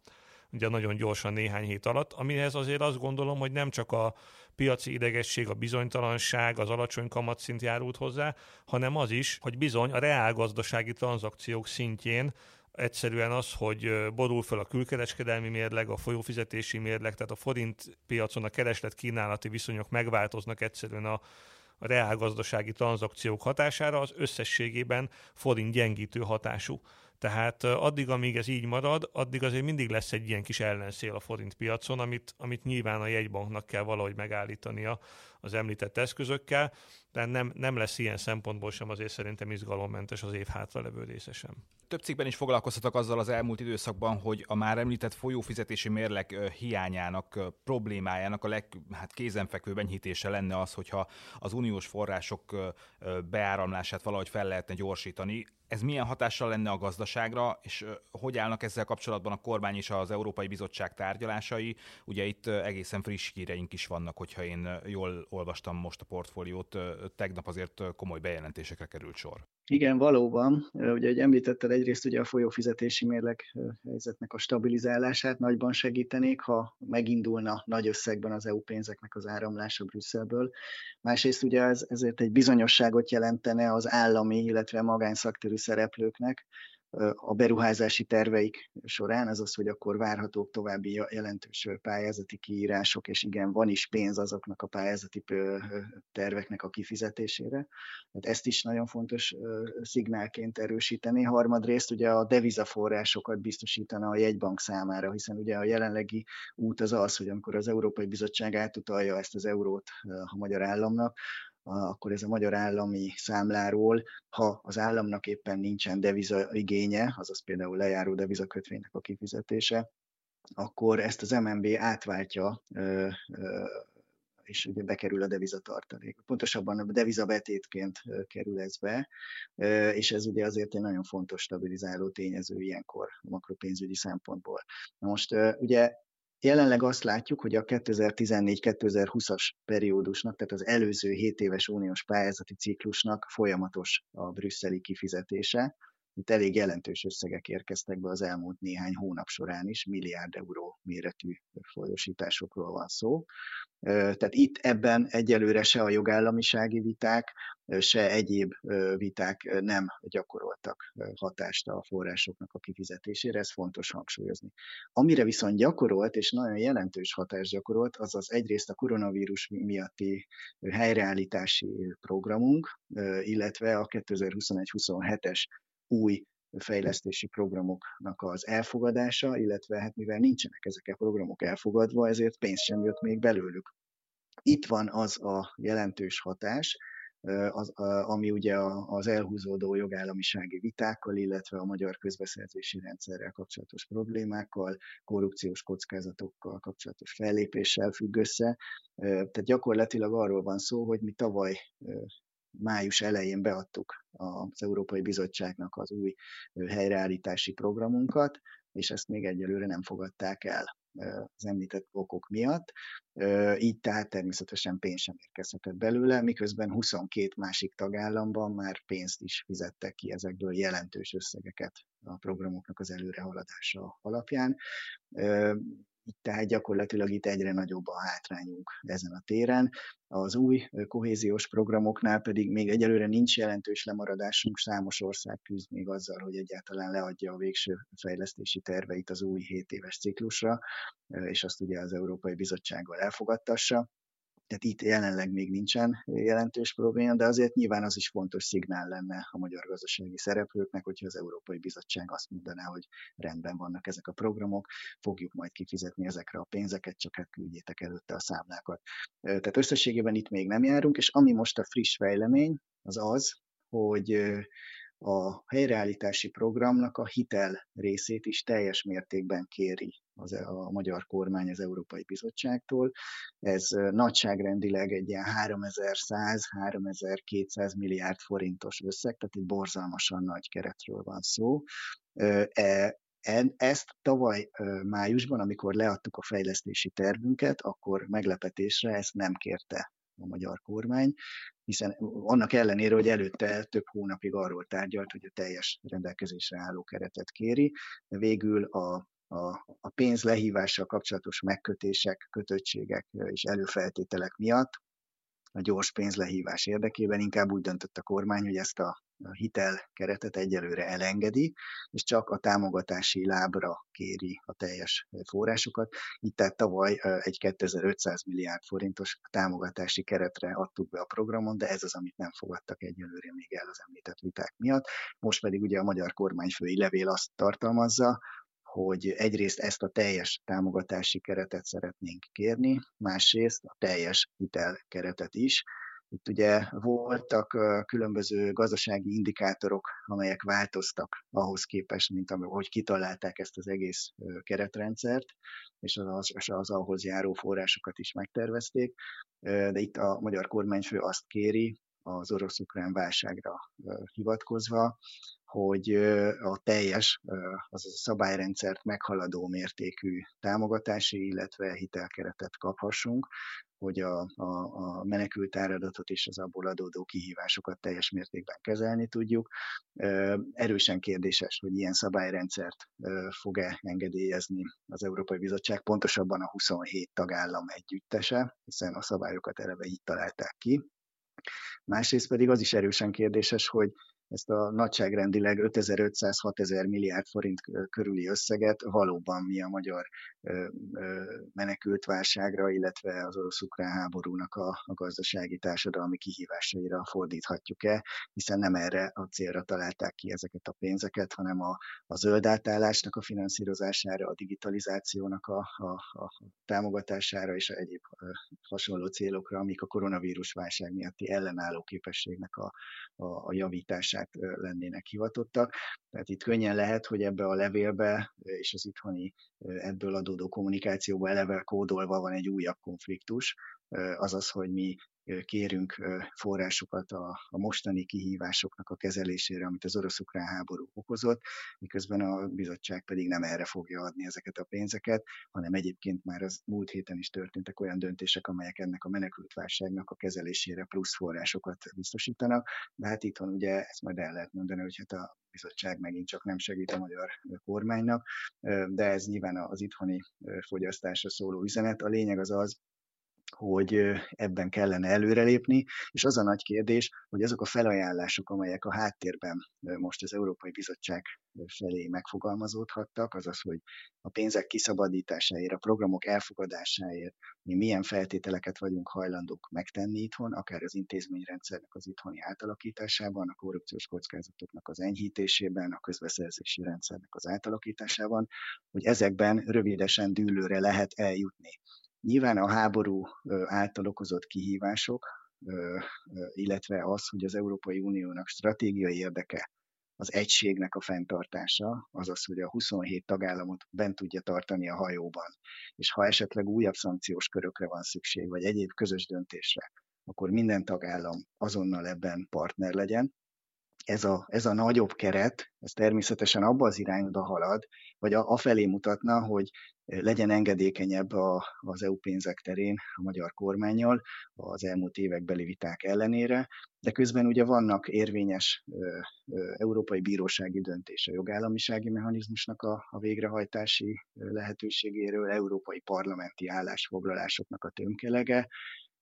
S4: Ugye nagyon gyorsan néhány hét alatt, amihez azért azt gondolom, hogy nem csak a piaci idegesség, a bizonytalanság, az alacsony kamatszint járult hozzá, hanem az is, hogy bizony a reálgazdasági tranzakciók szintjén egyszerűen az, hogy borul fel a külkereskedelmi mérleg, a folyófizetési mérleg, tehát a forint piacon a kereslet-kínálati viszonyok megváltoznak egyszerűen a, a reálgazdasági tranzakciók hatására, az összességében forint gyengítő hatású. Tehát addig, amíg ez így marad, addig azért mindig lesz egy ilyen kis ellenszél a forint piacon, amit, amit nyilván a jegybanknak kell valahogy megállítania az említett eszközökkel, de nem, nem lesz ilyen szempontból sem azért szerintem izgalommentes az év hátralevő része sem.
S3: Több cikkben is foglalkoztatok azzal az elmúlt időszakban, hogy a már említett folyófizetési mérleg hiányának, problémájának a legkézenfekvőbb hát enyhítése lenne az, hogyha az uniós források beáramlását valahogy fel lehetne gyorsítani. Ez milyen hatással lenne a gazdaságra, és hogy állnak ezzel kapcsolatban a kormány és az Európai Bizottság tárgyalásai? Ugye itt egészen friss híreink is vannak, hogyha én jól olvastam most a portfóliót, tegnap azért komoly bejelentésekre került sor.
S2: Igen, valóban. Ugye, hogy említetted, egyrészt ugye a folyófizetési mérleg helyzetnek a stabilizálását nagyban segítenék, ha megindulna nagy összegben az EU pénzeknek az áramlása Brüsszelből. Másrészt ugye ez, ezért egy bizonyosságot jelentene az állami, illetve magánszakterű szereplőknek, a beruházási terveik során, azaz, hogy akkor várhatók további jelentős pályázati kiírások, és igen, van is pénz azoknak a pályázati terveknek a kifizetésére. Hát ezt is nagyon fontos szignálként erősíteni. Harmadrészt ugye a devizaforrásokat biztosítana a jegybank számára, hiszen ugye a jelenlegi út az az, hogy amikor az Európai Bizottság átutalja ezt az eurót a magyar államnak, akkor ez a magyar állami számláról, ha az államnak éppen nincsen deviza igénye, azaz például lejáró devizakötvénynek a kifizetése, akkor ezt az MNB átváltja és ugye bekerül a devizatartalék. Pontosabban a devizabetétként kerül ez be, és ez ugye azért egy nagyon fontos stabilizáló tényező ilyenkor a makropénzügyi szempontból. Na most ugye Jelenleg azt látjuk, hogy a 2014-2020-as periódusnak, tehát az előző 7 éves uniós pályázati ciklusnak folyamatos a brüsszeli kifizetése. Itt elég jelentős összegek érkeztek be az elmúlt néhány hónap során is, milliárd euró méretű folyosításokról van szó. Tehát itt ebben egyelőre se a jogállamisági viták, se egyéb viták nem gyakoroltak hatást a forrásoknak a kifizetésére, ez fontos hangsúlyozni. Amire viszont gyakorolt, és nagyon jelentős hatást gyakorolt, az az egyrészt a koronavírus miatti helyreállítási programunk, illetve a 2021-27-es új fejlesztési programoknak az elfogadása, illetve hát mivel nincsenek ezek a programok elfogadva, ezért pénz sem jött még belőlük. Itt van az a jelentős hatás, az, ami ugye az elhúzódó jogállamisági vitákkal, illetve a magyar közbeszerzési rendszerrel kapcsolatos problémákkal, korrupciós kockázatokkal kapcsolatos fellépéssel függ össze. Tehát gyakorlatilag arról van szó, hogy mi tavaly május elején beadtuk az Európai Bizottságnak az új helyreállítási programunkat, és ezt még egyelőre nem fogadták el az említett okok miatt. Így tehát természetesen pénz sem érkezhetett belőle, miközben 22 másik tagállamban már pénzt is fizettek ki ezekből jelentős összegeket a programoknak az előrehaladása alapján tehát gyakorlatilag itt egyre nagyobb a hátrányunk ezen a téren. Az új kohéziós programoknál pedig még egyelőre nincs jelentős lemaradásunk, számos ország küzd még azzal, hogy egyáltalán leadja a végső fejlesztési terveit az új 7 éves ciklusra, és azt ugye az Európai Bizottsággal elfogadtassa. Tehát itt jelenleg még nincsen jelentős probléma, de azért nyilván az is fontos szignál lenne a magyar gazdasági szereplőknek, hogyha az Európai Bizottság azt mondaná, hogy rendben vannak ezek a programok, fogjuk majd kifizetni ezekre a pénzeket, csak hát küldjétek előtte a számlákat. Tehát összességében itt még nem járunk, és ami most a friss fejlemény, az az, hogy a helyreállítási programnak a hitel részét is teljes mértékben kéri az, e, a magyar kormány az Európai Bizottságtól. Ez nagyságrendileg egy ilyen 3100-3200 milliárd forintos összeg, tehát egy borzalmasan nagy keretről van szó. E, ezt tavaly májusban, amikor leadtuk a fejlesztési tervünket, akkor meglepetésre ezt nem kérte a magyar kormány, hiszen annak ellenére, hogy előtte több hónapig arról tárgyalt, hogy a teljes rendelkezésre álló keretet kéri, de végül a a, a pénz lehívással kapcsolatos megkötések, kötöttségek és előfeltételek miatt a gyors pénzlehívás érdekében inkább úgy döntött a kormány, hogy ezt a hitel keretet egyelőre elengedi, és csak a támogatási lábra kéri a teljes forrásokat. Itt tehát tavaly egy 2500 milliárd forintos támogatási keretre adtuk be a programon, de ez az, amit nem fogadtak egyelőre még el az említett viták miatt. Most pedig ugye a magyar kormányfői levél azt tartalmazza, hogy egyrészt ezt a teljes támogatási keretet szeretnénk kérni, másrészt a teljes hitelkeretet is, itt ugye voltak különböző gazdasági indikátorok, amelyek változtak ahhoz képest, mint ahogy kitalálták ezt az egész keretrendszert, és az, az, az ahhoz járó forrásokat is megtervezték. De itt a magyar kormányfő azt kéri, az orosz-ukrán válságra hivatkozva, hogy a teljes, azaz a szabályrendszert meghaladó mértékű támogatási, illetve hitelkeretet kaphassunk, hogy a, a, a menekült áradatot és az abból adódó kihívásokat teljes mértékben kezelni tudjuk. Erősen kérdéses, hogy ilyen szabályrendszert fog-e engedélyezni az Európai Bizottság, pontosabban a 27 tagállam együttese, hiszen a szabályokat eleve így találták ki. Másrészt pedig az is erősen kérdéses, hogy ezt a nagyságrendileg 5500-6000 milliárd forint körüli összeget valóban mi a magyar menekült válságra, illetve az orosz-ukrán háborúnak a, a gazdasági társadalmi kihívásaira fordíthatjuk-e, hiszen nem erre a célra találták ki ezeket a pénzeket, hanem a, a zöld átállásnak a finanszírozására, a digitalizációnak a, a, a támogatására és a egyéb hasonló célokra, amik a koronavírus válság miatti ellenálló képességnek a, a, a javítását lennének hivatottak. Tehát itt könnyen lehet, hogy ebbe a levélbe és az itthoni ebből adódó kommunikációba eleve kódolva van egy újabb konfliktus, azaz, hogy mi kérünk forrásokat a, a mostani kihívásoknak a kezelésére, amit az orosz-ukrán háború okozott, miközben a bizottság pedig nem erre fogja adni ezeket a pénzeket, hanem egyébként már az múlt héten is történtek olyan döntések, amelyek ennek a menekültválságnak a kezelésére plusz forrásokat biztosítanak, de hát itthon ugye ezt majd el lehet mondani, hogy hát a bizottság megint csak nem segít a magyar kormánynak, de ez nyilván az itthoni fogyasztásra szóló üzenet. A lényeg az az, hogy ebben kellene előrelépni, és az a nagy kérdés, hogy azok a felajánlások, amelyek a háttérben most az Európai Bizottság felé megfogalmazódhattak, azaz, hogy a pénzek kiszabadításáért, a programok elfogadásáért mi milyen feltételeket vagyunk hajlandók megtenni itthon, akár az intézményrendszernek az itthoni átalakításában, a korrupciós kockázatoknak az enyhítésében, a közbeszerzési rendszernek az átalakításában, hogy ezekben rövidesen dűlőre lehet eljutni. Nyilván a háború által okozott kihívások, illetve az, hogy az Európai Uniónak stratégiai érdeke az egységnek a fenntartása, azaz, hogy a 27 tagállamot bent tudja tartani a hajóban, és ha esetleg újabb szankciós körökre van szükség, vagy egyéb közös döntésre, akkor minden tagállam azonnal ebben partner legyen. Ez a, ez a nagyobb keret, ez természetesen abba az irányba halad, vagy a, afelé mutatna, hogy legyen engedékenyebb a, az EU pénzek terén a magyar kormányjal az elmúlt évekbeli viták ellenére, de közben ugye vannak érvényes ö, ö, európai bírósági döntése jogállamisági mechanizmusnak a, a végrehajtási lehetőségéről, európai parlamenti állásfoglalásoknak a tömkelege,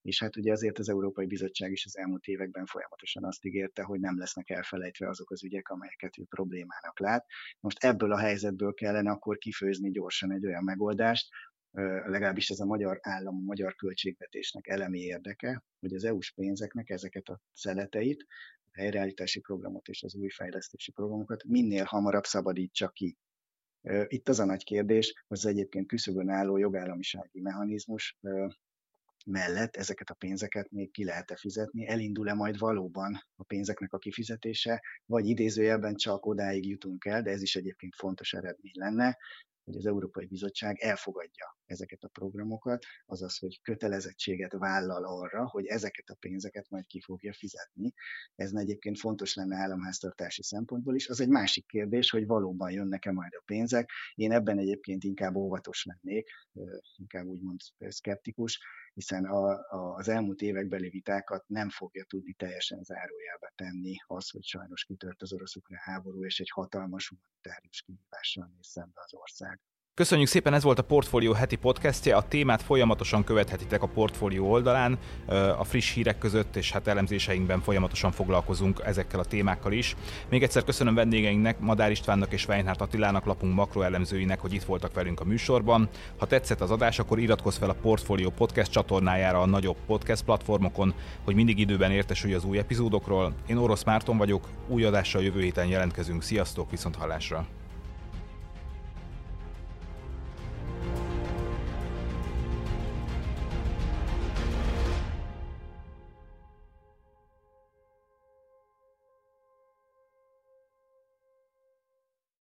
S2: és hát ugye azért az Európai Bizottság is az elmúlt években folyamatosan azt ígérte, hogy nem lesznek elfelejtve azok az ügyek, amelyeket ő problémának lát. Most ebből a helyzetből kellene akkor kifőzni gyorsan egy olyan megoldást, legalábbis ez a magyar állam, a magyar költségvetésnek elemi érdeke, hogy az EU-s pénzeknek ezeket a szeleteit, a helyreállítási programot és az új fejlesztési programokat minél hamarabb szabadítsa ki. Itt az a nagy kérdés, az egyébként küszöbön álló jogállamisági mechanizmus mellett ezeket a pénzeket még ki lehet-e fizetni, elindul-e majd valóban a pénzeknek a kifizetése, vagy idézőjelben csak odáig jutunk el, de ez is egyébként fontos eredmény lenne, hogy az Európai Bizottság elfogadja ezeket a programokat, azaz, hogy kötelezettséget vállal arra, hogy ezeket a pénzeket majd ki fogja fizetni. Ez egyébként fontos lenne államháztartási szempontból is. Az egy másik kérdés, hogy valóban jönnek-e majd a pénzek. Én ebben egyébként inkább óvatos lennék, inkább úgymond szkeptikus, hiszen a, a, az elmúlt évekbeli vitákat nem fogja tudni teljesen zárójelbe tenni az, hogy sajnos kitört az orosz-ukrán háború, és egy hatalmas humanitárius kihívással néz szembe az ország.
S3: Köszönjük szépen, ez volt a Portfolio heti podcastje. A témát folyamatosan követhetitek a Portfolio oldalán, a friss hírek között, és hát elemzéseinkben folyamatosan foglalkozunk ezekkel a témákkal is. Még egyszer köszönöm vendégeinknek, Madár Istvánnak és Weinhardt Attilának, lapunk makroelemzőinek, hogy itt voltak velünk a műsorban. Ha tetszett az adás, akkor iratkozz fel a Portfolio podcast csatornájára a nagyobb podcast platformokon, hogy mindig időben értesülj az új epizódokról. Én Orosz Márton vagyok, új adással jövő héten jelentkezünk. Sziasztok, viszont hallásra!